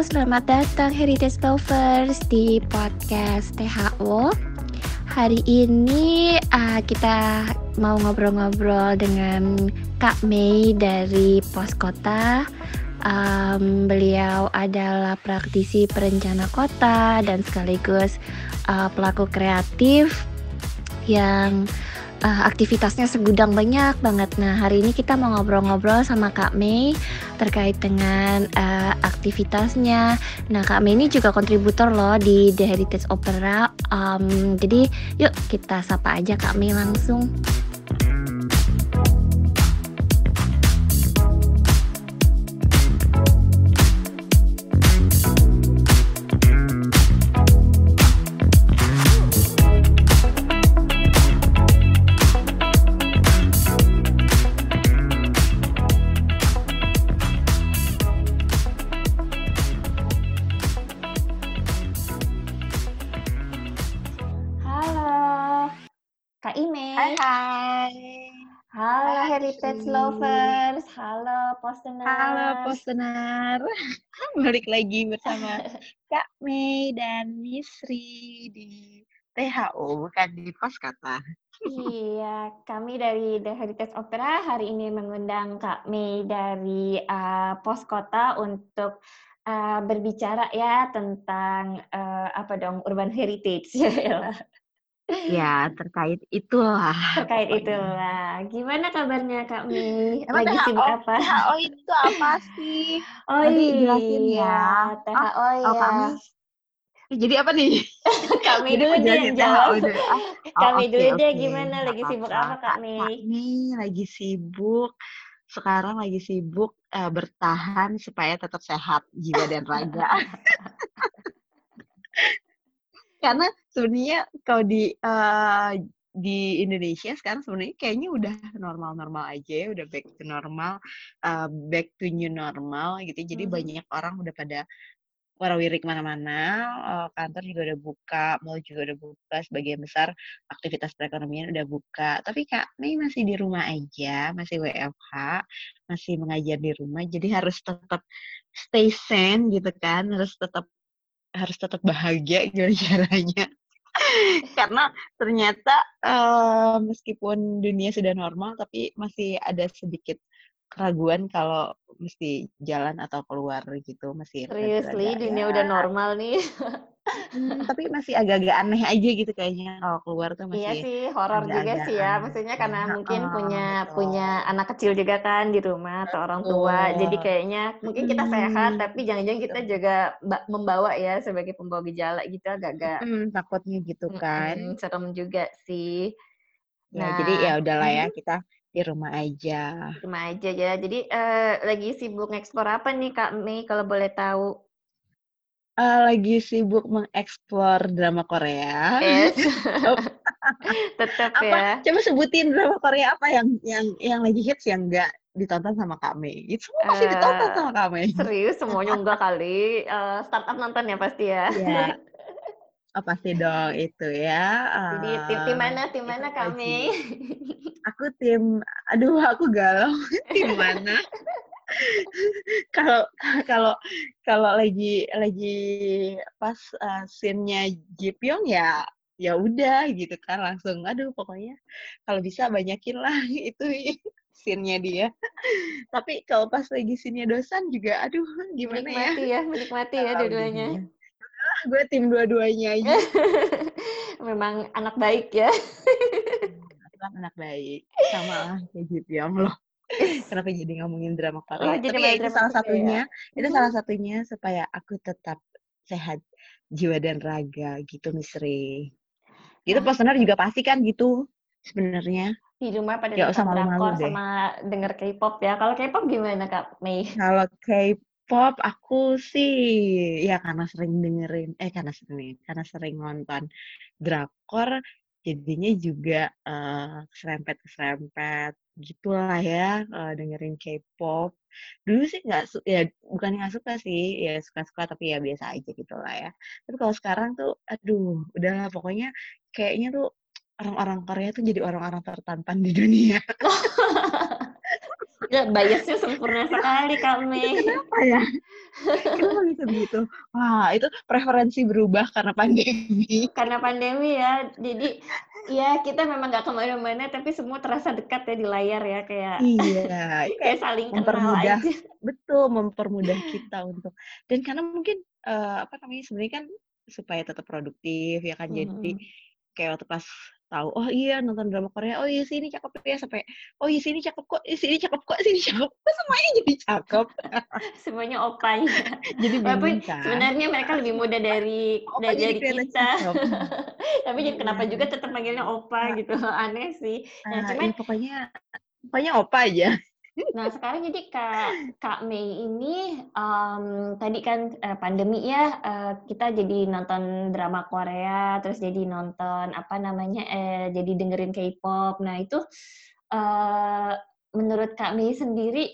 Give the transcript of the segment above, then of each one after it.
Selamat datang Heritage Lovers di podcast THO. Hari ini uh, kita mau ngobrol-ngobrol dengan Kak Mei dari Pos Kota. Um, beliau adalah praktisi perencana kota dan sekaligus uh, pelaku kreatif yang uh, aktivitasnya segudang banyak banget. Nah, hari ini kita mau ngobrol-ngobrol sama Kak Mei terkait dengan uh, aktivitasnya. Nah, Kak Mei ini juga kontributor loh di The Heritage Opera. Um, jadi, yuk kita sapa aja Kak Mei langsung. Postener. Halo Postener. Balik lagi bersama Kak Mei dan Misri di THO, bukan di Pos Kata. iya, kami dari The Heritage Opera hari ini mengundang Kak Mei dari uh, Pos Kota untuk uh, berbicara ya tentang uh, apa dong urban heritage ya. Ya, terkait itulah. Terkait pokoknya. itulah. Gimana kabarnya Kak Mi? Emang Lagi sibuk apa? THO itu apa sih? Oh Nanti iya, jelasin ya. THO oh, ya. Oh, kami. Jadi apa nih? kami dulu deh yang jawab. Oh, kami okay, dulu okay. deh gimana? Lagi sibuk apa Kak Mi? Kak Mi lagi sibuk. Sekarang lagi sibuk uh, bertahan supaya tetap sehat jiwa dan raga. karena sebenarnya kalau di uh, di Indonesia sekarang sebenarnya kayaknya udah normal-normal aja, udah back to normal, uh, back to new normal gitu. Jadi hmm. banyak orang udah pada warawirik mana-mana, uh, kantor juga udah buka, mall juga udah buka, sebagian besar aktivitas perekonomian udah buka. Tapi Kak Mei masih di rumah aja, masih WFH, masih mengajar di rumah, jadi harus tetap stay sane gitu kan, harus tetap harus tetap bahagia gimana caranya karena ternyata uh, meskipun dunia sudah normal tapi masih ada sedikit keraguan kalau mesti jalan atau keluar gitu masih seriously dunia ya. udah normal nih. Hmm, tapi masih agak-agak aneh aja gitu kayaknya kalau keluar tuh iya masih iya sih horor juga sih ya. maksudnya karena mungkin oh, punya betul. punya anak kecil juga kan di rumah atau orang tua. Oh. jadi kayaknya mungkin kita sehat tapi jangan-jangan kita juga membawa ya sebagai pembawa gejala gitu agak-agak hmm, takutnya gitu kan. hmm, serem juga sih. Nah ya, jadi ya udahlah ya kita di rumah aja. Di rumah aja ya. Jadi uh, lagi sibuk ngeksplor apa nih Kak Mei kalau boleh tahu? Uh, lagi sibuk mengeksplor drama Korea. Yes. Tetap ya. Coba sebutin drama Korea apa yang yang yang lagi hits yang enggak ditonton sama kami. Itu semua pasti uh, ditonton sama kami. Serius semuanya enggak kali. Uh, startup nonton ya pasti ya. Iya. Oh pasti dong itu ya. Jadi tim, tim mana tim mana kami? Aku tim, aduh aku galau tim mana? Kalau kalau kalau lagi lagi pas uh, scene-nya Jipyong ya ya udah gitu kan langsung aduh pokoknya kalau bisa banyakin lah itu scene-nya dia. Tapi kalau pas lagi scene-nya Dosan juga aduh gimana menikmati ya? ya menikmati ya dua-duanya gue tim dua-duanya aja. Memang anak baik ya. anak baik. Sama lah kayak gitu ya loh. Kenapa jadi ngomongin drama Korea? Oh, jadi Tapi ya itu salah satunya, ya? itu salah satunya supaya aku tetap sehat jiwa dan raga gitu Misri. Gitu nah. personal juga pasti kan gitu sebenarnya. Di rumah pada ya, sama drakor sama denger K-pop ya. Kalau K-pop gimana Kak Mei? Kalau K pop aku sih ya karena sering dengerin eh karena sering karena sering nonton drakor jadinya juga uh, serempet serempet gitulah ya uh, dengerin K-pop. Dulu sih nggak ya bukan nggak suka sih ya suka-suka tapi ya biasa aja gitu lah ya. Tapi kalau sekarang tuh aduh udahlah pokoknya kayaknya tuh orang-orang Korea tuh jadi orang-orang tertampan di dunia Ya, biasnya sempurna sekali Kak Mei. Kenapa ya? Kenapa bisa begitu? Wah, itu preferensi berubah karena pandemi. Karena pandemi ya. Jadi ya kita memang nggak ke mana-mana, tapi semua terasa dekat ya di layar ya kayak. Iya, kayak saling kenal mempermudah, aja. betul mempermudah kita untuk dan karena mungkin uh, apa namanya sebenarnya kan supaya tetap produktif ya kan. Mm Jadi -hmm. Kayak waktu pas tahu oh iya nonton drama Korea. Oh iya sini cakep ya sampai oh iya sini cakep kok sini cakep kok sini cakep kok. Semuanya jadi cakep? Semuanya opanya. Jadi walaupun kan? sebenarnya mereka lebih muda dari opa dari, kita. tapi iya. kenapa juga tetap manggilnya opa gitu aneh sih. Nah, nah cuman ya, pokoknya pokoknya opa aja Nah, sekarang jadi Kak Kak Mei ini um, tadi kan uh, pandemi ya uh, kita jadi nonton drama Korea, terus jadi nonton apa namanya eh jadi dengerin K-pop. Nah, itu uh, menurut Kak Mei sendiri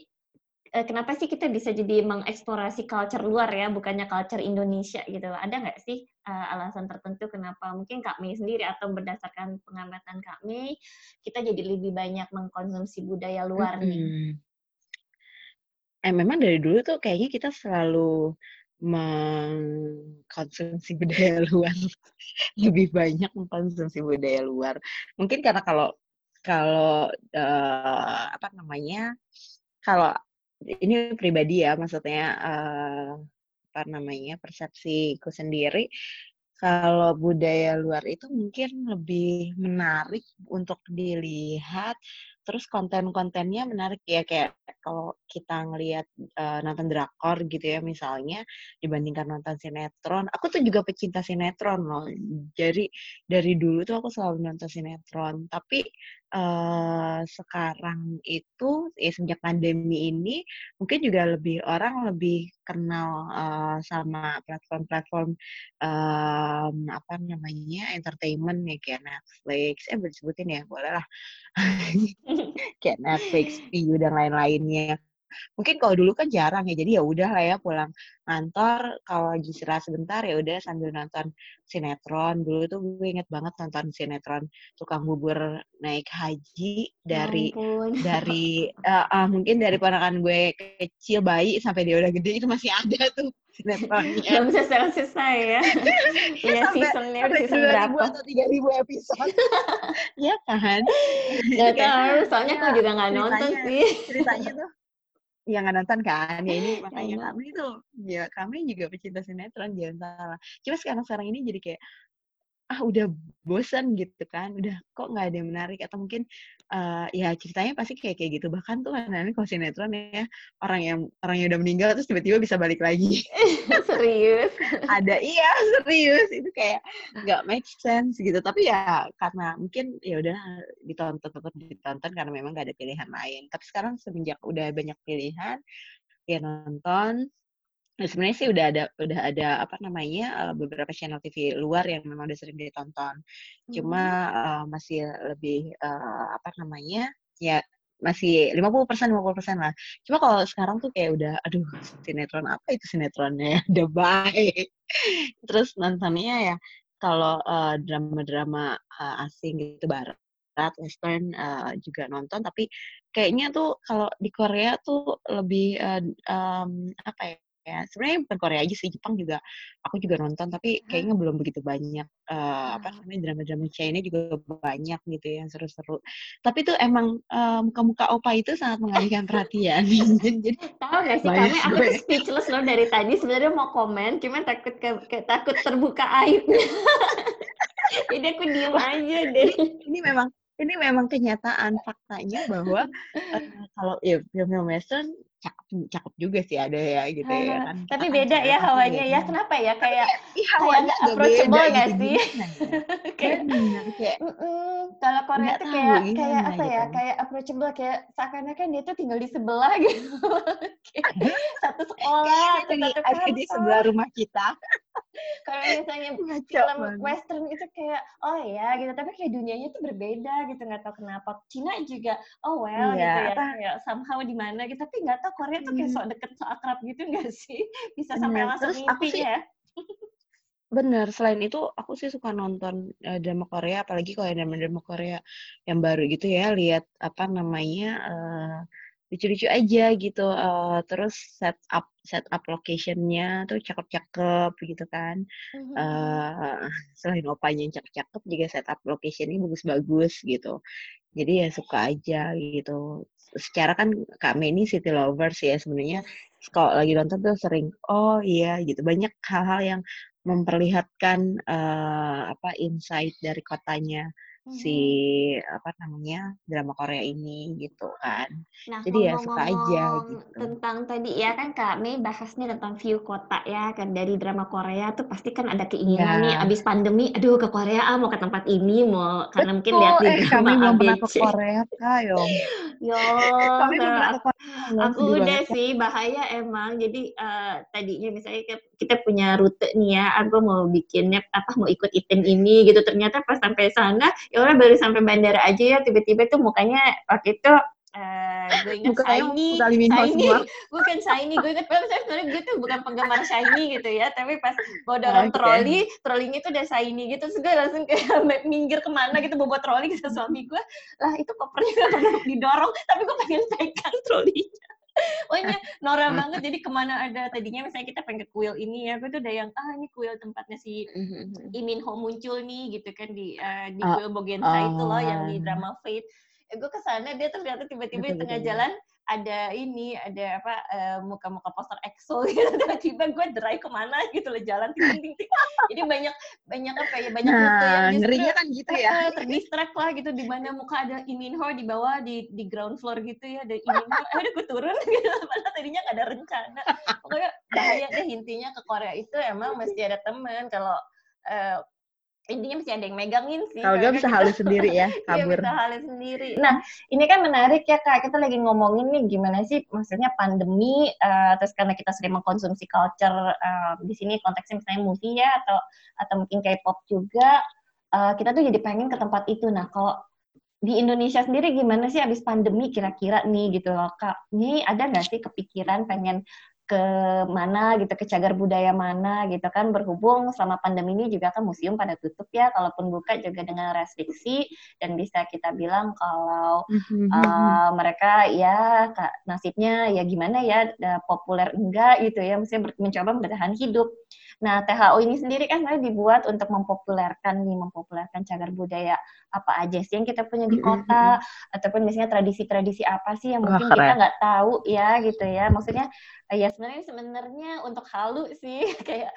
uh, kenapa sih kita bisa jadi mengeksplorasi culture luar ya, bukannya culture Indonesia gitu. Ada nggak sih uh, alasan tertentu kenapa mungkin Kak Mei sendiri atau berdasarkan pengamatan Kak Mei kita jadi lebih banyak mengkonsumsi budaya luar nih? Hmm. Eh memang dari dulu tuh kayaknya kita selalu mengkonsumsi budaya luar lebih banyak mengkonsumsi budaya luar mungkin karena kalau kalau uh, apa namanya kalau ini pribadi ya maksudnya uh, apa namanya persepsiku sendiri kalau budaya luar itu mungkin lebih menarik untuk dilihat terus konten-kontennya menarik ya kayak kalau kita ngelihat uh, nonton drakor gitu ya misalnya dibandingkan nonton sinetron. Aku tuh juga pecinta sinetron loh. Jadi dari dulu tuh aku selalu nonton sinetron. Tapi uh, sekarang itu ya sejak pandemi ini mungkin juga lebih orang lebih kenal uh, sama platform-platform um, apa namanya entertainment ya kayak Netflix. Eh boleh sebutin ya? Boleh lah kayak Netflix, View dan lain-lainnya. Mungkin kalau dulu kan jarang ya, jadi ya udah lah ya pulang kantor kalau lagi istirahat sebentar ya udah sambil nonton sinetron. Dulu tuh gue inget banget nonton sinetron tukang bubur naik haji dari Ampun. dari uh, uh, mungkin dari ponakan gue kecil bayi sampai dia udah gede itu masih ada tuh sinetronnya. Belum selesai-selesai ya. Iya seasonnya udah season berapa? atau tiga ribu episode. Iya kan? Gak tahu, soalnya aku juga nggak nonton sih. Ceritanya tuh yang nggak nonton kan? Ya ini makanya kami tuh ya kami juga pecinta sinetron jangan salah cuma sekarang sekarang ini jadi kayak ah udah bosan gitu kan udah kok nggak ada yang menarik? Atau mungkin uh, ya ceritanya pasti kayak kayak gitu. Bahkan tuh kan kalau sinetron ya orang yang orang yang udah meninggal terus tiba-tiba bisa balik lagi. Serius? Ada iya serius. Itu kayak nggak make sense gitu. Tapi ya karena mungkin ya udah ditonton tetap ditonton karena memang nggak ada pilihan lain. Tapi sekarang semenjak udah banyak pilihan ya nonton Nah, sebenarnya sih udah ada udah ada apa namanya beberapa channel TV luar yang memang udah sering ditonton. Cuma hmm. uh, masih lebih uh, apa namanya? ya masih 50% 50% lah. Cuma kalau sekarang tuh kayak udah aduh sinetron apa itu sinetronnya udah baik. Terus nontonnya ya kalau uh, drama-drama uh, asing gitu barat western uh, juga nonton tapi kayaknya tuh kalau di Korea tuh lebih uh, um, apa ya ya sebenarnya bukan Korea aja sih Jepang juga aku juga nonton tapi kayaknya belum begitu banyak uh, apa namanya drama-drama China juga banyak gitu ya, yang seru-seru. Tapi tuh emang uh, muka-muka opa itu sangat mengalihkan perhatian. Jadi tahu gak sih kami aku tuh speechless loh dari tadi sebenarnya mau komen cuman takut ke, ke takut terbuka aibnya jadi aku diem aja deh. ini memang ini memang kenyataan faktanya bahwa uh, kalau ya film-film western cakep cakep juga sih ada ya gitu uh, ya kan. Tapi beda ya hawanya ya. Kenapa ya? Kayak Tapi, kayak nggak approachable nggak gitu, sih? kayak kayak kalau Korea tuh kayak kayak apa ya? Gitu. Kayak approachable kayak seakan-akan dia tuh tinggal di sebelah gitu. satu sekolah, satu, ada di sebelah rumah kita. Kalau misalnya film western itu kayak oh ya gitu. Tapi kayak dunianya tuh berbeda gitu. Nggak tahu kenapa. Cina juga oh well iya. gitu ya. Kayak somehow di mana gitu. Tapi nggak tahu Korea tuh kayak hmm. sok deket sok akrab gitu nggak sih? Bisa sampai Bener. langsung Terus aku sih, ya Bener, selain itu aku sih suka nonton uh, drama Korea, apalagi kalau drama-drama Korea yang baru gitu ya, lihat apa namanya uh, lucu-lucu aja gitu. Uh, terus set up set up locationnya tuh cakep-cakep gitu kan. Uh, selain opanya yang cakep-cakep juga set up locationnya bagus-bagus gitu. Jadi ya suka aja gitu. Secara kan Kak Meni city lovers ya sebenarnya kalau lagi nonton tuh sering oh iya gitu banyak hal-hal yang memperlihatkan uh, apa insight dari kotanya si mm-hmm. apa namanya drama Korea ini gitu kan. Nah, Jadi ya suka aja gitu. Tentang tadi ya kan Kak Mei bahasnya tentang view kota ya kan dari drama Korea tuh pasti kan ada keinginan ya. nih abis pandemi aduh ke Korea ah mau ke tempat ini mau karena Betul, mungkin lihat di eh, kami belum pernah ke Korea Kak Yo. Yo, kami belum pernah ke Korea. Aku udah sih bahaya emang. Jadi uh, tadinya misalnya kita punya rute nih ya, aku mau bikinnya apa mau ikut item ini gitu. Ternyata pas sampai sana ya udah baru sampai bandara aja ya tiba-tiba tuh mukanya waktu itu Uh, gue inget Shiny, Shiny, bukan Shiny, gue inget banget sebenarnya gue tuh bukan penggemar Shiny gitu ya, tapi pas gue dorong okay. troli, trolinya tuh udah Shiny gitu, terus gue langsung kayak minggir ke mana gitu, bawa troli ke suami gue, lah itu kopernya gak didorong, tapi gue pengen pegang trolinya. Pokoknya Nora hmm. banget. Jadi ke mana ada tadinya misalnya kita pengen ke kuil ini ya, gue tuh udah yang ah ini kuil tempatnya si hmm, hmm, Imin Ho muncul nih gitu kan di uh, di kuil Bogensa uh, itu loh yang di drama Fate. Eh, gue ke sana dia ternyata tiba-tiba di tengah jalan ada ini ada apa uh, muka-muka poster EXO gitu tiba-tiba gue dry ke mana gitu loh jalan ting ting ting jadi banyak banyak apa ya banyak nah, rute yang ngerinya kan gitu ya. uh, terdistract lah gitu di mana muka ada Iminho di bawah di di ground floor gitu ya ada Iminho eh udah gue turun gitu padahal tadinya gak ada rencana. Pokoknya bahaya deh intinya ke Korea itu emang mesti ada teman kalau uh, intinya mesti ada yang megangin sih. Kalau dia bisa halus sendiri ya, kabur. Iya, bisa halus sendiri. Nah, ini kan menarik ya Kak, kita lagi ngomongin nih gimana sih maksudnya pandemi, uh, terus karena kita sering mengkonsumsi culture, uh, di sini konteksnya misalnya movie ya, atau atau mungkin K-pop juga, uh, kita tuh jadi pengen ke tempat itu. Nah, kalau di Indonesia sendiri gimana sih abis pandemi kira-kira nih gitu loh Kak, ini ada nggak sih kepikiran pengen ke mana gitu, ke cagar budaya mana gitu kan. Berhubung selama pandemi ini juga kan museum pada tutup ya, kalaupun buka juga dengan restriksi. Dan bisa kita bilang kalau uh, mereka ya nasibnya ya gimana ya populer enggak gitu ya, mesti mencoba bertahan hidup. Nah, THO ini sendiri kan sebenarnya dibuat untuk mempopulerkan nih, mempopulerkan cagar budaya apa aja sih yang kita punya di kota, ataupun misalnya tradisi-tradisi apa sih yang mungkin Wah, kita nggak tahu ya gitu ya. Maksudnya ya sebenarnya sebenarnya untuk halu sih kayak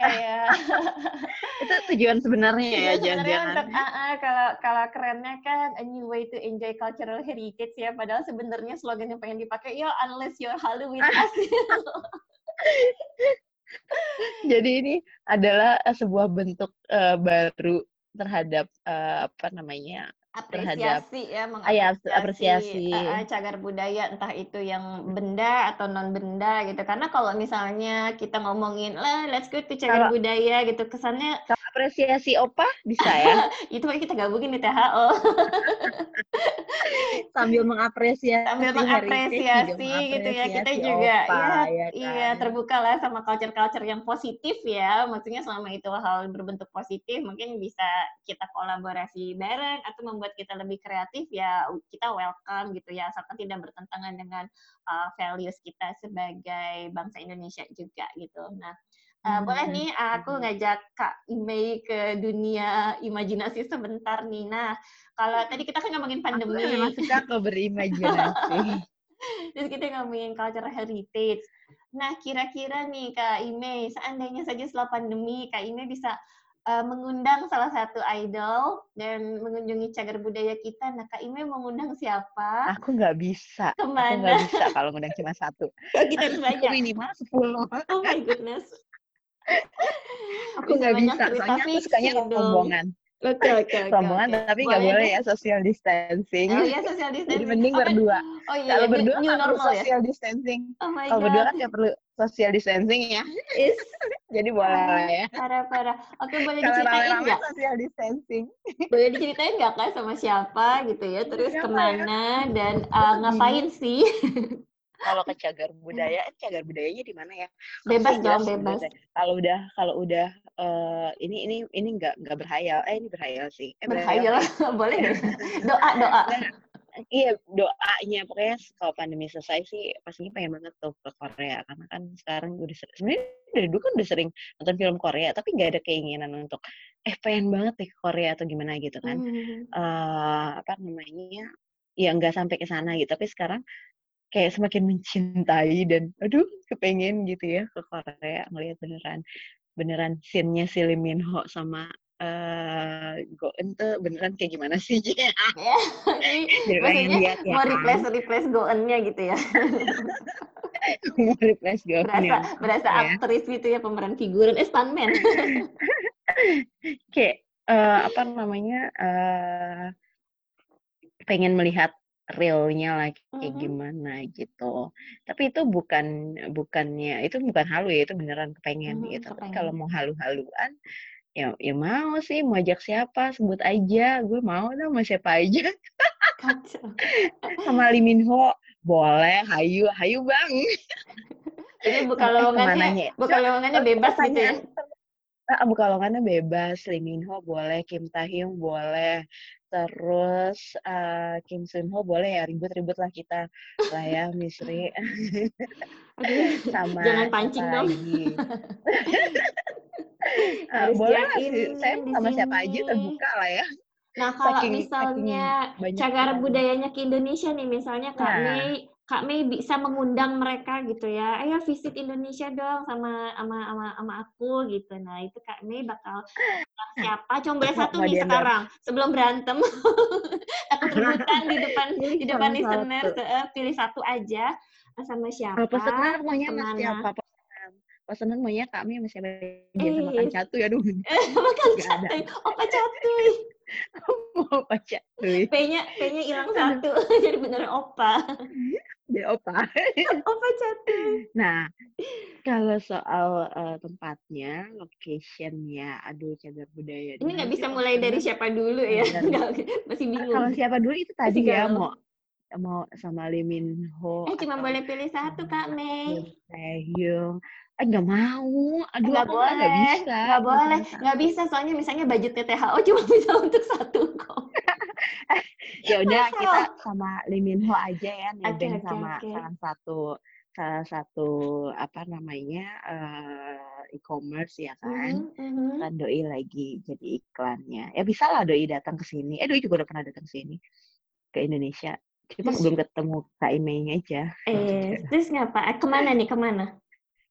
kayak itu tujuan sebenarnya ya jangan-jangan. Untuk uh, uh, kalau kalau kerennya kan a new way to enjoy cultural heritage ya, padahal sebenarnya slogan yang pengen dipakai ya unless you're halu with us. Jadi ini adalah eh, sebuah bentuk uh, baru terhadap uh, apa namanya apresiasi ya mengapresiasi apresiasi. Uh, cagar budaya entah itu yang benda atau non benda gitu karena kalau misalnya kita ngomongin lah let's go to cagar kalau, budaya gitu kesannya apresiasi opa? Bisa ya? Itu kita gabungin di THO sambil mengapresiasi sambil mengapresiasi gitu ya. Kita juga opa, ya, ya kan? iya terbuka lah sama culture-culture yang positif ya. Maksudnya selama itu hal berbentuk positif mungkin bisa kita kolaborasi bareng atau membuat membuat kita lebih kreatif ya kita welcome gitu ya. Asalkan tidak bertentangan dengan uh, values kita sebagai bangsa Indonesia juga gitu. Nah, uh, hmm. boleh nih aku hmm. ngajak Kak Imei ke dunia imajinasi sebentar nih. Nah, kalau tadi kita kan ngomongin pandemi. Aku memang suka kok berimajinasi. Terus kita ngomongin cultural heritage. Nah, kira-kira nih Kak Ime, seandainya saja setelah pandemi, Kak Ime bisa uh, mengundang salah satu idol dan mengunjungi cagar budaya kita. Nah, Kak Ime mengundang siapa? Aku nggak bisa. Ke mana? Aku nggak bisa kalau mengundang cuma satu. kita harus banyak. Minimal sepuluh. Oh my goodness. aku nggak bisa, soalnya aku sukanya rombongan. Oke, oke, oke. Rombongan okay. tapi nggak boleh ya social distancing. Oh iya social distancing. Jadi mending berdua. Oh iya, kalau iya, berdua nggak perlu ya? social ya? distancing. Oh my kalau berdua kan nggak perlu social distancing ya. Is. Jadi boleh lah ya. Parah, parah. Oke, boleh diceritain nggak? social distancing. boleh diceritain nggak kak sama siapa gitu ya? Terus siapa ke mana ya? dan uh, ngapain sih? Kalau ke cagar budaya, cagar budayanya di mana ya? Bebas dong, bebas. Kalau udah kalau udah uh, ini ini ini nggak nggak berhayal. Eh ini berhayal sih. Eh, berhayal, boleh doa doa. iya doanya pokoknya kalau pandemi selesai sih pastinya pengen banget tuh ke Korea karena kan sekarang gue udah sebenarnya dari dulu kan udah sering nonton film Korea tapi nggak ada keinginan untuk eh pengen banget nih ke Korea atau gimana gitu kan Hmm. eh apa namanya ya nggak sampai ke sana gitu tapi sekarang kayak semakin mencintai dan aduh kepengen gitu ya ke Korea ngelihat beneran beneran scene-nya si Lee Min Ho sama eh Go Eun tuh beneran kayak gimana sih Ya, maksudnya lihat ya mau kan. replace replace Goen-nya gitu ya. mau replace Go Berasa berasa ya. aktris gitu ya pemeran figuran eh stuntman. kayak eh, apa namanya eh pengen melihat realnya lah kayak Mhm. gimana gitu. Tapi itu bukan bukannya itu bukan halu ya, itu beneran kepengen Mhm, gitu. Tapi kepengen. kalau mau halu-haluan ya ya mau sih, mau ajak siapa sebut aja, gue mau dong sama siapa aja. Sama Lee Min Ho boleh, hayu, hayu bang. Jadi buka Eh, lowongannya, buka lowongannya bebas gitu ya. Ah, buka lowongannya bebas, Lee Min Ho boleh, Kim Tae Hyung boleh, terus eh, Kim Sun Ho boleh ya ribut-ribut lah kita. Lah ya Misri sama jangan pancing dong. lagi? Harus boleh lah yakin sih. Saya sama siapa aja sini. terbuka lah ya. Nah, kalau saking saking misalnya banyak cagar budayanya ke Indonesia nih, misalnya Kak Nah. Mei, Kak Mei bisa mengundang mereka gitu ya, ayo visit Indonesia dong sama sama sama, sama aku gitu. Nah, itu Kak Mei bakal siapa? Cuma boleh satu nih sekarang, sebelum berantem. Takut rebutan di depan di depan listener, pilih satu aja. Sama siapa? Pesanan maunya sama siapa? Pesanan maunya kami sama siapa? Jangan sama makan catu ya aduh. Makan catuy, opa catuy. mau baca P-nya P-nya hilang satu, jadi beneran opa. Dia opa Opa catuy. Nah, kalau soal eh, tempatnya, locationnya, aduh cagar budaya. Ini nggak bisa mulai dari siapa dulu ya? Bener. Nggak, masih bingung. Kalau siapa dulu itu tadi Masih ya galau. mau mau sama Lee Min Ho Eh cuma boleh pilih satu Kak Mei. Taehyung. Eh nggak mau. Aduh nggak mah nggak boleh, bisa. nggak boleh, nggak bisa soalnya misalnya budgetnya THO cuma bisa untuk satu kok. Ya udah kita sama Lee Min Ho aja ya nebeng oke sama oke. salah satu salah satu apa namanya eh, e-commerce ya kan. Mhm, mhm. kan doi lagi jadi iklannya. Ya bisa lah doi datang ke sini. Eh doi juga udah pernah datang ke sini ke Indonesia. Cuma belum ketemu Kak Imei aja. eh, terus ngapa? Eh, ke mana nih? Ke mana?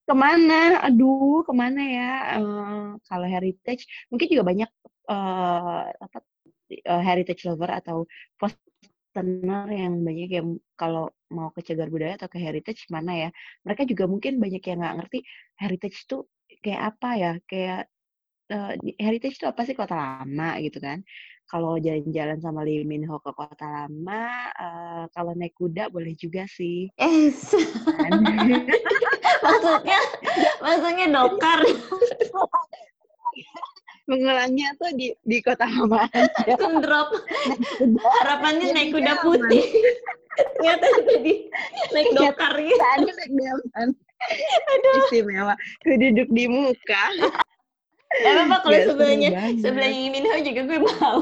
Ke mana? Aduh, ke mana ya? Eh, kalau heritage mungkin juga banyak eh, apa eh, heritage lover atau postener yang banyak yang kalau mau ke cagar budaya atau ke heritage mana ya? Mereka juga mungkin banyak yang nggak ngerti heritage itu kayak apa ya? Kayak eh, di- heritage itu apa sih kota lama gitu kan? Kalau jalan-jalan sama Lee Min Ho ke kota lama, eh, kalau naik kuda boleh juga sih. Eh, Kan? maksudnya, maksudnya dokar. Mengulangnya tuh di di kota lama aja. Drop. Naik kuda. Harapannya naik kuda putih. Ternyata jadi naik dokar gitu. Naik delman. Istimewa. Duduk di muka. Gak apa-apa kalau seru sebelahnya sebelahnya Lee Min Ho juga gue mau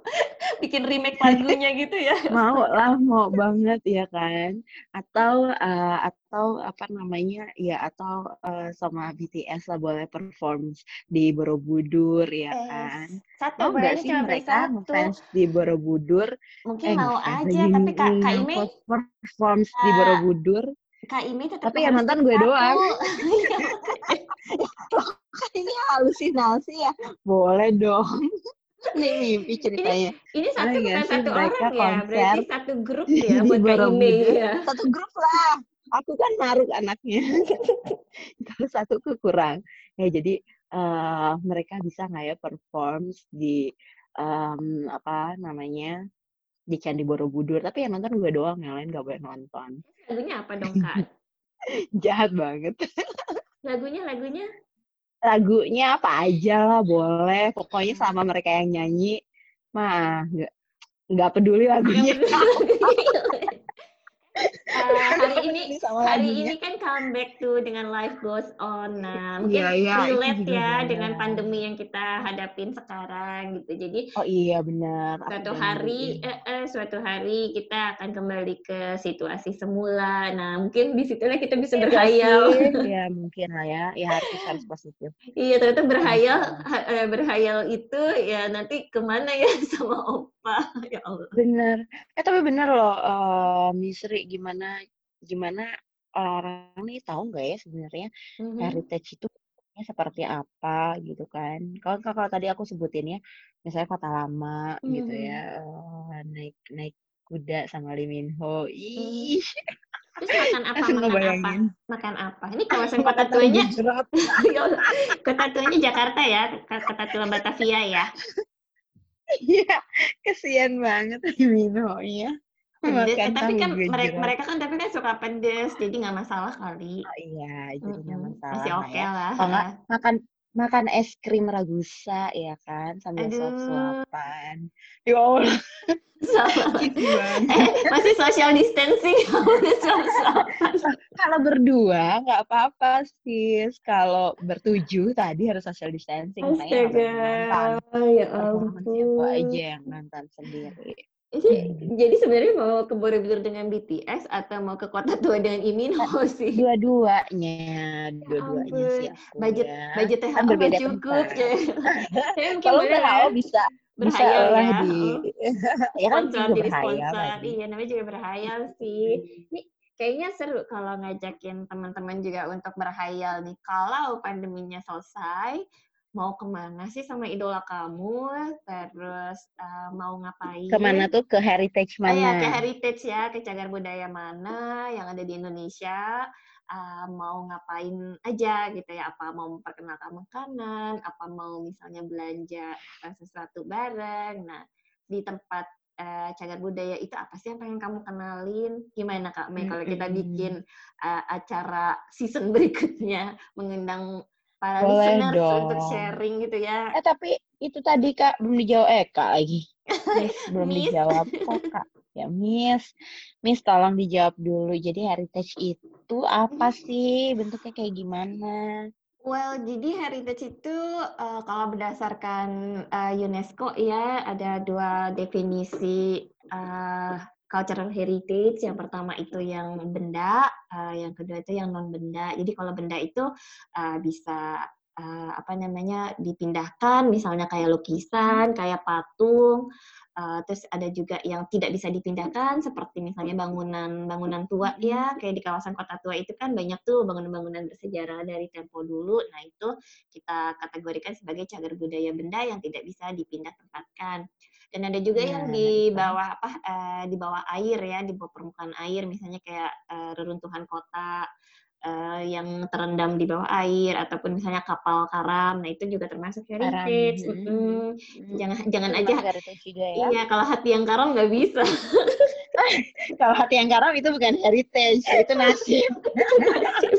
bikin remake lagunya gitu ya. Mau lah, mau banget ya kan. Atau eh, atau apa namanya? Ya atau eh, sama BTS lah boleh perform di Borobudur ya Eh, kan. satu Mau nggak sih cuma mereka ngefans di Borobudur? Mungkin Eh mau aja, tapi Kak Kak Ime perform di Kak- Borobudur. Kak Ime tetap Tapi yang nonton gue doang. Kan ini halusinasi ya. Boleh dong. Ini mimpi ceritanya. Ini satu Boleh nggak bukan sih satu orang ya, konser berarti satu grup ya buat Borobudur? ya. Satu grup lah. Aku kan maruk anaknya. Kalau satu kekurang. Ya jadi eh, mereka bisa nggak ya perform di em, apa namanya di Candi Borobudur. Tapi yang nonton gue doang, yang lain gak boleh nonton. Lagunya apa dong Kak? Jahat banget. Lagunya lagunya Lagunya apa aja lah boleh. Pokoknya sama mereka yang nyanyi, mah nggak nggak peduli lagunya. uh, hari ini hari ini kan comeback tuh dengan life goes on. Nah, mungkin yeah, yeah, relate ya bener. dengan pandemi yang kita hadapin sekarang gitu. Jadi Oh iya benar. Suatu hari eh, eh, suatu hari kita akan kembali ke situasi semula. Nah, mungkin di situlah kita bisa ya, berhayal. Ya, mungkin lah ya. Ya harus harus positif. iya, ternyata berhayal eh, berhayal itu ya nanti ke mana ya sama opa ya Allah. Bener. Eh tapi bener loh, uh, Misri gimana gimana orang-orang nih tahu nggak ya sebenarnya mm-hmm. heritage itu seperti apa gitu kan. Kalau kalau tadi aku sebutin ya, misalnya kota lama mm-hmm. gitu ya, uh, naik naik kuda sama Lee Min Ho. Mhm. Ih. Terus makan apa? Makan apa? Makan apa? Ini kawasan kota tuanya. kota tuanya Jakarta ya, kota tua Batavia ya. Iya, kesian banget Mino ya. Pedes, eh, tapi kan mereka, mereka kan tapi kan suka pedes, jadi nggak masalah kali. Oh, iya, jadi nggak mm -hmm. masalah. Masih oke okay ya. lah. Kalau nggak makan makan es krim ragusa ya kan sambil suap-suapan. Ya Allah. eh, masih social distancing. Kalau berdua nggak apa-apa sih kalau bertujuh tadi harus social distancing. Astaga. ya ampun siapa aja yang nonton sendiri jadi, hmm. jadi sebenarnya mau ke Borobudur dengan BTS atau mau ke kota tua dengan Imino sih? Dua-duanya, ya dua-duanya sih. Budget, budget THO kan berbeda cukup. Ya. Kalau THO bisa berhayal bisa ya. di ya kan juga jadi sponsor. Iya, namanya juga berhayal sih. Ini kayaknya seru kalau ngajakin teman-teman juga untuk berhayal nih. Kalau pandeminya selesai, mau ke mana sih sama idola kamu, terus uh, mau ngapain? Ke mana tuh? Ke heritage mana? Ah, ya, ke heritage ya, ke cagar budaya mana yang ada di Indonesia, uh, mau ngapain aja gitu ya, apa mau memperkenalkan makanan, apa mau misalnya belanja uh, sesuatu bareng. Nah, di tempat uh, cagar budaya itu apa sih yang pengen kamu kenalin? Gimana Kak Mei kalau kita bikin uh, acara season berikutnya mengundang para Boleh listeners dong. untuk sharing gitu ya. Eh tapi itu tadi Kak belum dijawab eh Kak lagi. Miss, belum miss. dijawab kok Kak. Ya Miss, Miss tolong dijawab dulu. Jadi heritage itu apa sih? Bentuknya kayak gimana? Well, jadi heritage itu uh, kalau berdasarkan uh, UNESCO ya ada dua definisi uh, cultural heritage. Yang pertama itu yang benda, uh, yang kedua itu yang non benda. Jadi kalau benda itu uh, bisa uh, apa namanya dipindahkan, misalnya kayak lukisan, kayak patung. Uh, terus ada juga yang tidak bisa dipindahkan, seperti misalnya bangunan-bangunan tua ya, kayak di kawasan kota tua itu kan banyak tuh bangunan-bangunan bersejarah dari tempo dulu. Nah itu kita kategorikan sebagai cagar budaya benda yang tidak bisa dipindah tempatkan. Dan ada juga yeah. yang di bawah apa uh, di bawah air ya, di bawah permukaan air misalnya kayak uh, reruntuhan kota uh, yang terendam di bawah air ataupun misalnya kapal karam. Nah, itu juga termasuk heritage. Mm -hmm. Jangan jangan aja juga, ya? Iya, kalau hati yang karam nggak bisa. kalau hati yang karam itu bukan heritage, itu nasib.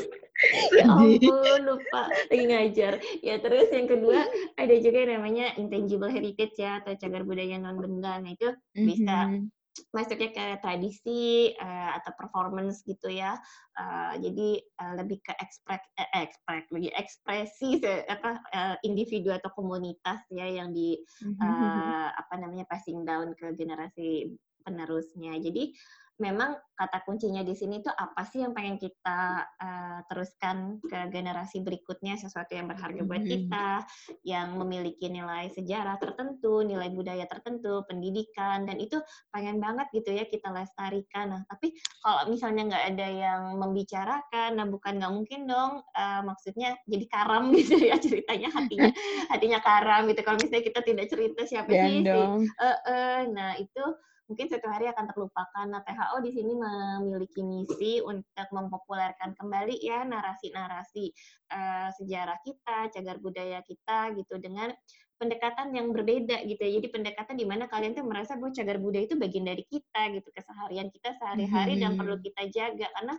ya ampun lupa. Lagi ngajar. Ya terus yang kedua ada juga yang namanya intangible heritage ya atau cagar budaya non benda nah itu mm-hmm. bisa masuknya ke tradisi uh, atau performance gitu ya. Uh, jadi uh, lebih ke ekspres eh, ekspres lebih ekspresi apa uh, individu atau komunitas ya yang di uh, apa namanya passing down ke generasi penerusnya. Jadi memang kata kuncinya di sini tuh apa sih yang pengen kita uh, teruskan ke generasi berikutnya? Sesuatu yang berharga buat kita yang memiliki nilai sejarah tertentu nilai budaya tertentu pendidikan dan itu pengen banget gitu ya kita lestarikan. Nah tapi kalau misalnya nggak ada yang membicarakan nah bukan nggak mungkin dong uh, maksudnya jadi karam gitu ya ceritanya hatinya hatinya karam gitu. Kalau misalnya kita tidak cerita siapa sih sih uh, uh, nah itu mungkin suatu hari akan terlupakan. Nah, THO di sini memiliki misi untuk mempopulerkan kembali ya narasi-narasi uh, sejarah kita, cagar budaya kita gitu dengan pendekatan yang berbeda gitu ya. Jadi pendekatan di mana kalian tuh merasa bahwa cagar budaya itu bagian dari kita gitu, keseharian kita sehari-hari hmm. dan perlu kita jaga karena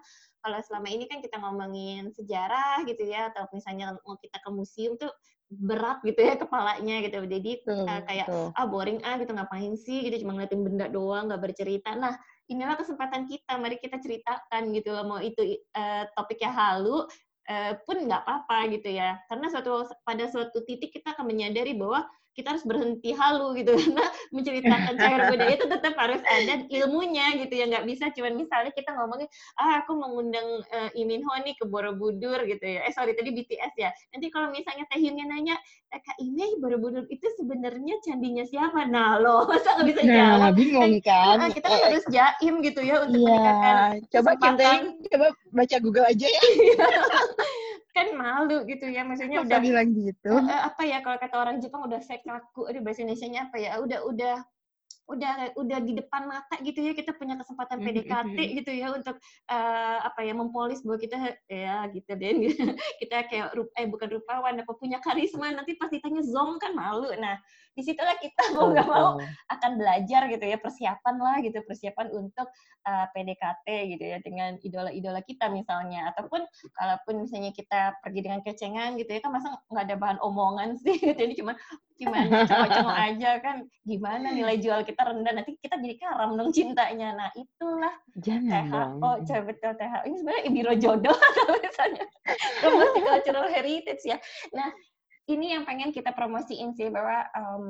kalau selama ini kan kita ngomongin sejarah gitu ya atau misalnya mau kita ke museum tuh berat gitu ya kepalanya gitu. Jadi Betul, uh, kayak betul. ah boring ah gitu ngapain sih gitu cuma ngeliatin benda doang nggak bercerita. Nah inilah kesempatan kita, mari kita ceritakan gitu loh mau itu uh, topiknya halu uh, pun nggak apa-apa gitu ya. Karena suatu pada suatu titik kita akan menyadari bahwa kita harus berhenti halu gitu. Karena menceritakan cair budaya itu tetap harus ada ilmunya gitu ya. Nggak bisa cuman misalnya kita ngomongin ah aku mengundang uh, Imin Ho nih ke Borobudur gitu ya. Eh sorry tadi BTS ya. Nanti kalau misalnya Teh Hyunnya nanya eh, Kak Ine Borobudur itu sebenarnya candinya siapa? Nah lo masa nggak bisa nah, jawab? bingung kan? nah, kita kan harus jaim gitu ya untuk Iya, meningkatkan coba kita coba baca Google aja ya. kan malu gitu ya maksudnya Masa udah bilang gitu. Eh, eh, apa ya kalau kata orang Jepang udah fake kaku aduh bahasa Indonesia-nya apa ya udah udah udah udah di depan mata gitu ya kita punya kesempatan Mhm, PDKT mhm. gitu ya untuk eh, apa ya mempolis bahwa kita ya gitu deh kita kayak rup, eh bukan rupawan apa punya karisma nanti pas ditanya zong kan malu nah di situlah kita mau nggak mau akan belajar gitu ya persiapan lah gitu persiapan untuk uh, PDKT gitu ya dengan idola-idola kita misalnya. Ataupun kalaupun misalnya kita pergi dengan kecengan gitu ya kan masa nggak ada bahan omongan sih gitu jadi cuma cuma cengok-cengok aja kan. Gimana nilai jual kita rendah? Nanti kita jadi karam dong cintanya. Nah itulah Jangan. THO coba betul THO ini sebenarnya biro jodoh kalau misalnya promosi cultural heritage ya. Nah ini yang pengen kita promosiin sih bahwa em,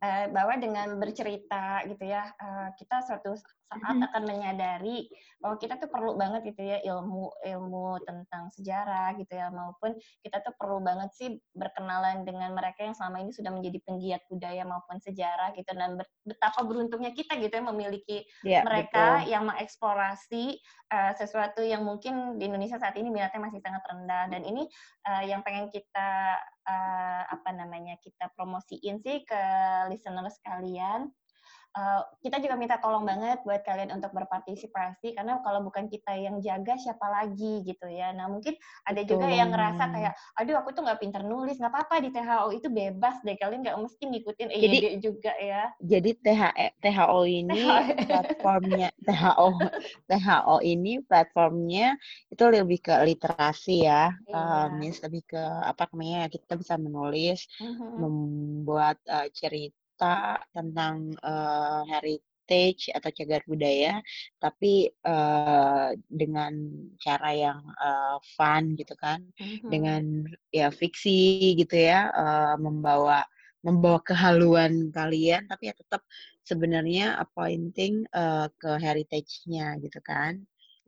eh, bahwa dengan bercerita gitu ya eh, kita suatu saat Mhm. akan menyadari bahwa kita tuh perlu banget gitu ya ilmu ilmu tentang sejarah gitu ya maupun kita tuh perlu banget sih berkenalan dengan mereka yang selama ini sudah menjadi penggiat budaya maupun sejarah gitu dan betapa beruntungnya kita gitu ya memiliki Ya, mereka betul. yang mengeksplorasi uh, sesuatu yang mungkin di Indonesia saat ini minatnya masih sangat rendah dan ini uh, yang pengen kita uh, apa namanya kita promosiin sih ke listener sekalian. Uh, kita juga minta tolong banget buat kalian untuk berpartisipasi karena kalau bukan kita yang jaga siapa lagi gitu ya. Nah mungkin ada juga Betul yang ngerasa kayak, aduh aku tuh nggak pinter nulis, nggak apa-apa di THO itu bebas deh kalian nggak mesti ngikutin Jadi- EYD juga ya. Jadi THE, THO ini THO. platformnya THO THO ini platformnya itu lebih ke literasi ya, Iya. eh, means lebih ke apa namanya kita bisa menulis, Mhm. membuat eh, cerita tentang eh, heritage atau cagar budaya, tapi eh, dengan cara yang eh, fun gitu kan, Mhm. dengan ya fiksi gitu ya, eh, membawa membawa kehaluan kalian, tapi ya tetap sebenarnya pointing eh, ke heritage-nya gitu kan.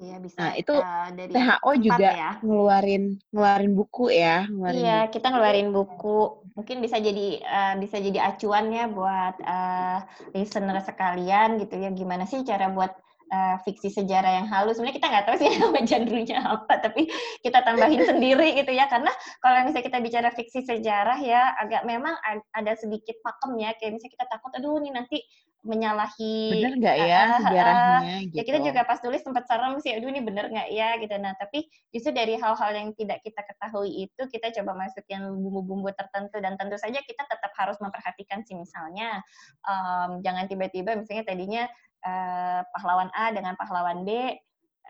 Iya bisa. Nah, itu eh, dari empat juga ya. ngeluarin ngeluarin buku ya, ngeluarin Iya, buku. kita ngeluarin buku. Mungkin bisa jadi eh, bisa jadi acuan ya buat eh, listener sekalian gitu ya. Gimana sih cara buat eh, fiksi sejarah yang halus? Sebenarnya kita nggak tahu sih nama genre-nya apa, tapi kita tambahin sendiri gitu ya. Karena kalau misalnya kita bicara fiksi sejarah ya, agak memang ad- ada sedikit pakem ya. Kayak misalnya kita takut, aduh nih nanti menyalahi Bener nggak ya ah, sejarahnya ya kita gitu. juga pas tulis sempat serem sih aduh ini bener nggak ya? Gitu. Nah tapi justru dari hal-hal yang tidak kita ketahui itu kita coba masukin bumbu-bumbu tertentu dan tentu saja kita tetap harus memperhatikan sih. Misalnya em, jangan tiba-tiba misalnya tadinya eh, pahlawan A dengan pahlawan B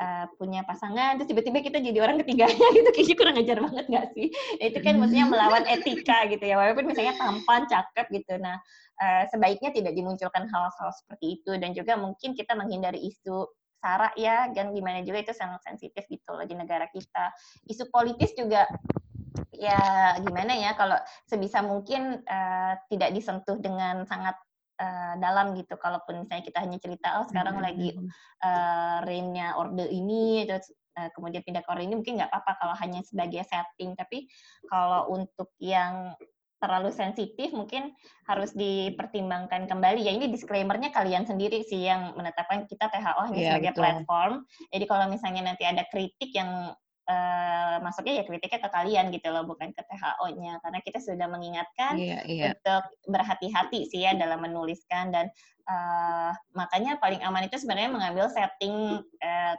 eh, punya pasangan terus tiba-tiba kita jadi orang ketiganya gitu. Kayaknya kurang ajar banget nggak sih? Nah, itu kan maksudnya melawan etika gitu ya. Walaupun misalnya tampan cakep gitu. Nah eh, sebaiknya tidak dimunculkan hal-hal seperti itu. Dan juga mungkin kita menghindari isu sara ya dan gimana juga itu sangat sensitif gitu loh di negara kita. Isu politis juga ya gimana ya kalau sebisa mungkin eh, tidak disentuh dengan sangat eh, dalam gitu kalaupun misalnya kita hanya cerita oh sekarang Mhm, lagi mhm. eh reign-nya orde ini terus eh, kemudian pindah ke orde ini mungkin nggak apa-apa kalau hanya sebagai setting tapi kalau untuk yang terlalu sensitif mungkin harus dipertimbangkan kembali ya ini disclaimer-nya kalian sendiri sih yang menetapkan kita THO hanya Iya, sebagai betul. platform jadi kalau misalnya nanti ada kritik yang eh, masuknya ya kritiknya ke kalian gitu loh bukan ke THO-nya karena kita sudah mengingatkan Iya, iya. untuk berhati-hati sih ya dalam menuliskan dan eh, makanya paling aman itu sebenarnya mengambil setting eh,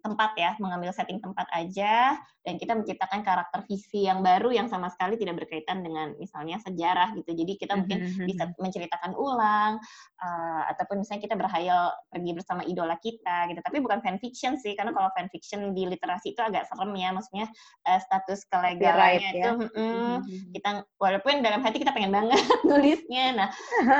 tempat ya, mengambil setting tempat aja, dan kita menciptakan karakter visi yang baru yang sama sekali tidak berkaitan dengan misalnya sejarah gitu. Jadi kita mungkin Mhm, bisa mhm. menceritakan ulang, uh, ataupun misalnya kita berhayal pergi bersama idola kita gitu. Tapi bukan fanfiction sih, karena kalau fanfiction di literasi itu agak serem ya, maksudnya uh, status kelegalannya ya. itu, mm, Mhm, mhm. kita walaupun dalam hati kita pengen banget nulisnya. Nah,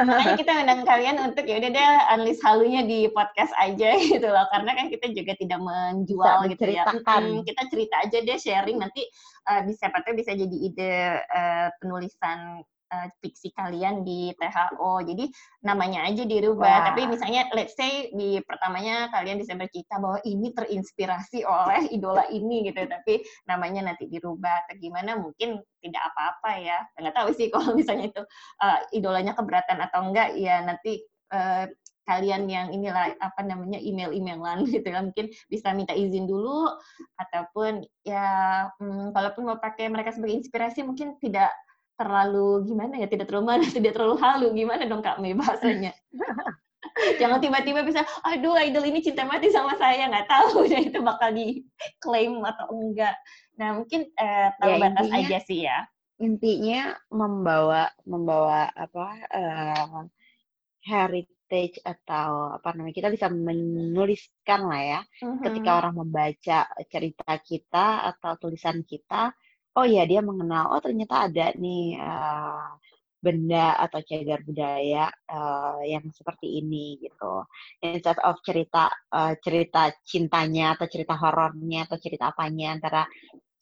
makanya kita undang kalian untuk ya udah deh unleash halunya di podcast aja gitu loh karena kan kita juga tidak menjual Bisa gitu ya. menceritakan. Mm, kita cerita aja deh sharing. Nanti uh, bisa siapa bisa jadi ide uh, penulisan uh, fiksi kalian di THO jadi namanya aja dirubah Wah. tapi misalnya let's say di pertamanya kalian bisa bercerita bahwa ini terinspirasi oleh idola ini gitu. Tapi namanya nanti dirubah atau gimana mungkin tidak apa-apa ya. Nggak tahu sih kalau misalnya itu uh, idolanya keberatan atau enggak. Ya nanti uh, kalian yang inilah apa namanya email-emailan gitu ya mungkin bisa minta izin dulu ataupun ya hmm, kalaupun mau pakai mereka sebagai inspirasi mungkin tidak terlalu gimana ya tidak terlalu manis tidak terlalu halu. Gimana dong kak Mei bahasanya? Jangan tiba-tiba bisa aduh idol ini cinta mati sama saya. Nggak tahu ya itu bakal diklaim atau enggak. Nah mungkin eh, tahu Ya, batas intinya- aja sih ya. Intinya membawa membawa apa eh, heritage atau apa namanya kita bisa menuliskan lah ya Mhm. ketika orang membaca cerita kita atau tulisan kita, oh ya dia mengenal, oh ternyata ada nih eh, benda atau cagar budaya eh, yang seperti ini gitu. Instead of cerita eh, cerita cintanya atau cerita horornya atau cerita apanya antara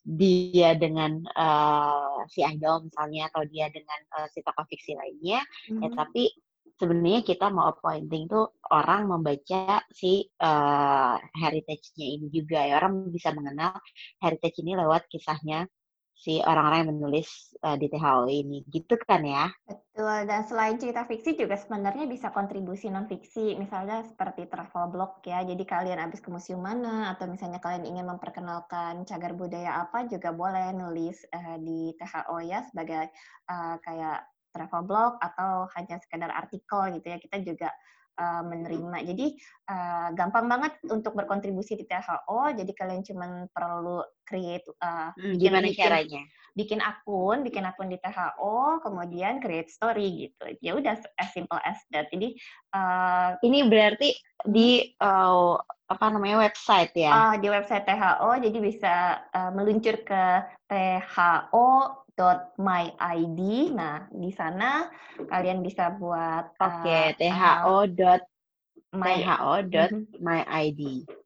dia dengan eh, si idol misalnya atau dia dengan eh, si tokoh fiksi lainnya, ya Mhm. tapi sebenarnya kita mau pointing tuh orang membaca si eh, heritage-nya ini juga ya. Orang bisa mengenal heritage ini lewat kisahnya si orang-orang yang menulis eh, di THO ini. Gitu kan ya? Betul, dan selain cerita fiksi juga sebenarnya bisa kontribusi non-fiksi, misalnya seperti travel blog ya, jadi kalian habis ke museum mana, atau misalnya kalian ingin memperkenalkan cagar budaya apa, juga boleh nulis eh, di THO ya, sebagai eh, kayak travel blog, atau hanya sekedar artikel gitu ya, kita juga eh, menerima. Jadi eh, gampang banget untuk berkontribusi di THO, jadi kalian cuma perlu create, eh, bikin- gimana bikin- caranya bikin akun, bikin akun di THO, kemudian create story gitu. Ya udah as simple as that. Jadi uh, ini berarti di eh, apa namanya website ya ah, di website THO jadi bisa uh, meluncur ke tho.myid. Nah, di sana kalian bisa buat oke uh, tho dot my tho dot Mhm, my id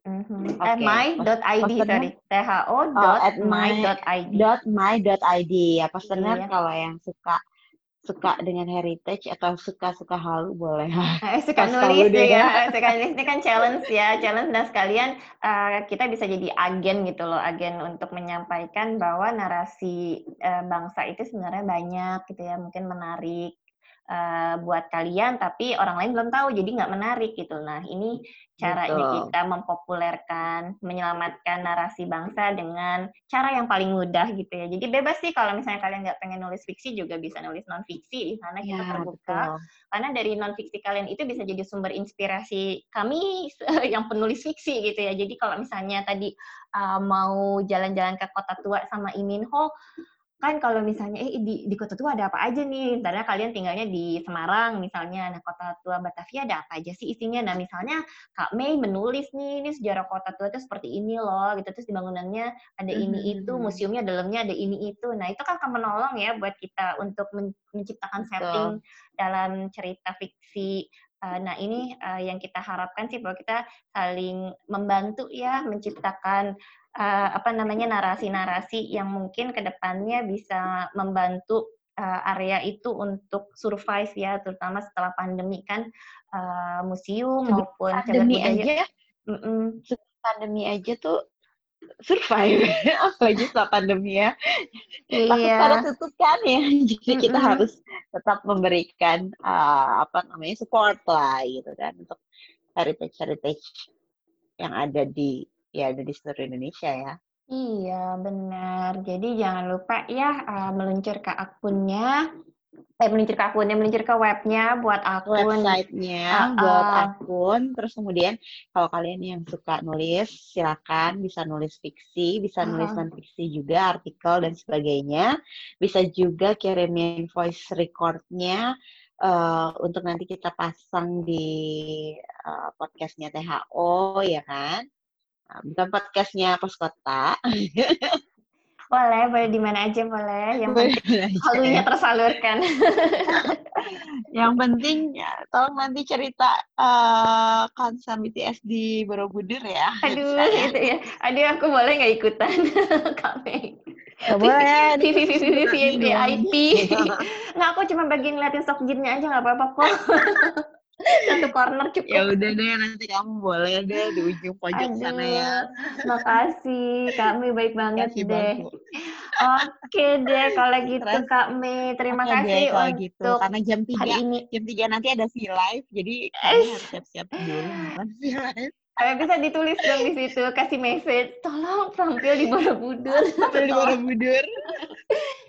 mhm. Oke. Eh, my.id, sorry. tho Oh, at my- my.id. my id ya pesenar Iya. kalau yang suka suka dengan heritage atau suka suka halu boleh. Eh, suka Pas nulis deh. ya, suka nulis. Ini kan challenge ya, challenge. Dan sekalian eh, kita bisa jadi agen gitu loh, agen untuk menyampaikan bahwa narasi eh, bangsa itu sebenarnya banyak gitu ya, mungkin menarik eh, buat kalian, tapi orang lain belum tahu, jadi nggak menarik gitu. Nah ini caranya Betul. kita mempopulerkan, menyelamatkan narasi bangsa dengan cara yang paling mudah gitu ya. Jadi bebas sih kalau misalnya kalian nggak pengen nulis fiksi juga bisa nulis non fiksi di sana kita ya terbuka betul karena dari non fiksi kalian itu bisa jadi sumber inspirasi kami yang penulis fiksi gitu ya. Jadi kalau misalnya tadi uh, mau jalan-jalan ke kota tua sama Iminho, kan kalau misalnya eh di, di kota tua ada apa aja nih? Misalnya kalian tinggalnya di Semarang misalnya, nah kota tua Batavia ada apa aja sih isinya? Nah misalnya Kak Mei menulis nih, ini sejarah kota tua itu seperti ini loh, gitu terus di bangunannya ada ini itu, Mhm. museumnya dalamnya ada ini itu. Nah itu kan akan menolong ya buat kita untuk men- menciptakan setting dalam cerita fiksi. Uh, nah ini uh, yang kita harapkan sih bahwa kita saling membantu ya menciptakan uh, apa namanya narasi-narasi yang mungkin ke depannya bisa membantu uh, area itu untuk survive ya, terutama setelah pandemi kan uh, museum Sebelum maupun pandemi aja Mm-mm. pandemi aja tuh survive apalagi setelah pandemi ya takut Iya. pada tutup kan ya jadi kita Mm-mm. harus tetap memberikan uh, apa namanya support lah gitu kan untuk heritage heritage yang ada di ya ada di seluruh Indonesia ya Iya, benar. Jadi jangan lupa ya uh, meluncur ke akunnya eh meluncur ke akunnya, meluncur ke webnya buat akun. Websitenya buat akun. Terus kemudian kalau kalian yang suka nulis, silakan bisa nulis fiksi, bisa nulis non fiksi juga, artikel dan sebagainya. Bisa juga kirimin voice recordnya uh, untuk nanti kita pasang di uh, podcastnya THO ya kan. Bukan podcastnya pos kota. Boleh, boleh di mana aja boleh. Yang penting halunya tersalurkan. yang penting ya, tolong nanti cerita uh, konser BTS di Borobudur ya. Aduh, gitu ya. Aduh, aku boleh nggak ikutan, Kami. Gak boleh. VIP. Nggak, aku cuma bagian ngeliatin stok jinnya aja nggak apa-apa kok satu corner cukup. Ya udah deh nanti kamu boleh deh di ujung pojok Aduh, sana ya. Makasih kami baik banget kasih deh. Oke deh kalau gitu Terus, Kak Mei terima kasih deh, kalau untuk gitu. karena jam tiga ini. jam tiga nanti ada si live jadi harus siap-siap dulu nonton si live. Kalian bisa ditulis dong di situ, kasih message, tolong tampil di Borobudur. Tampil di Borobudur.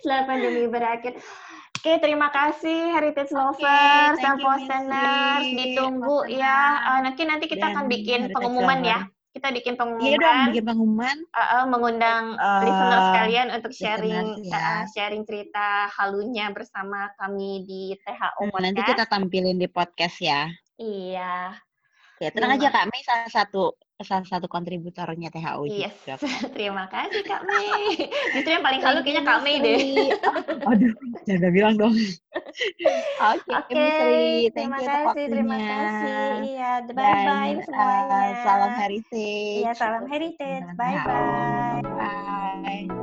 Setelah pandemi berakhir. Oke, terima kasih Heritage Lovers dan Posteners. Ditunggu ya. Uh, nanti nanti kita Dan akan bikin pengumuman ya. Kita bikin pengumuman. Iya dong, bikin pengumuman. Uh, uh, mengundang uh, listeners sekalian untuk sharing ya. uh, sharing cerita halunya bersama kami di THO hmm, Nanti kita tampilin di podcast ya. Iya. Oke, tenang aja Kak Mei salah satu salah satu kontributornya THU yes. juga. Terima kasih Kak Mei. Justru yang paling halu kayaknya Kak Mei deh. Aduh, jangan bilang dong. Oke, okay, okay. terima you kasih, terima kasih. Iya, bye bye semuanya. Uh, salam heritage. Iya, salam heritage. Bye bye. Bye.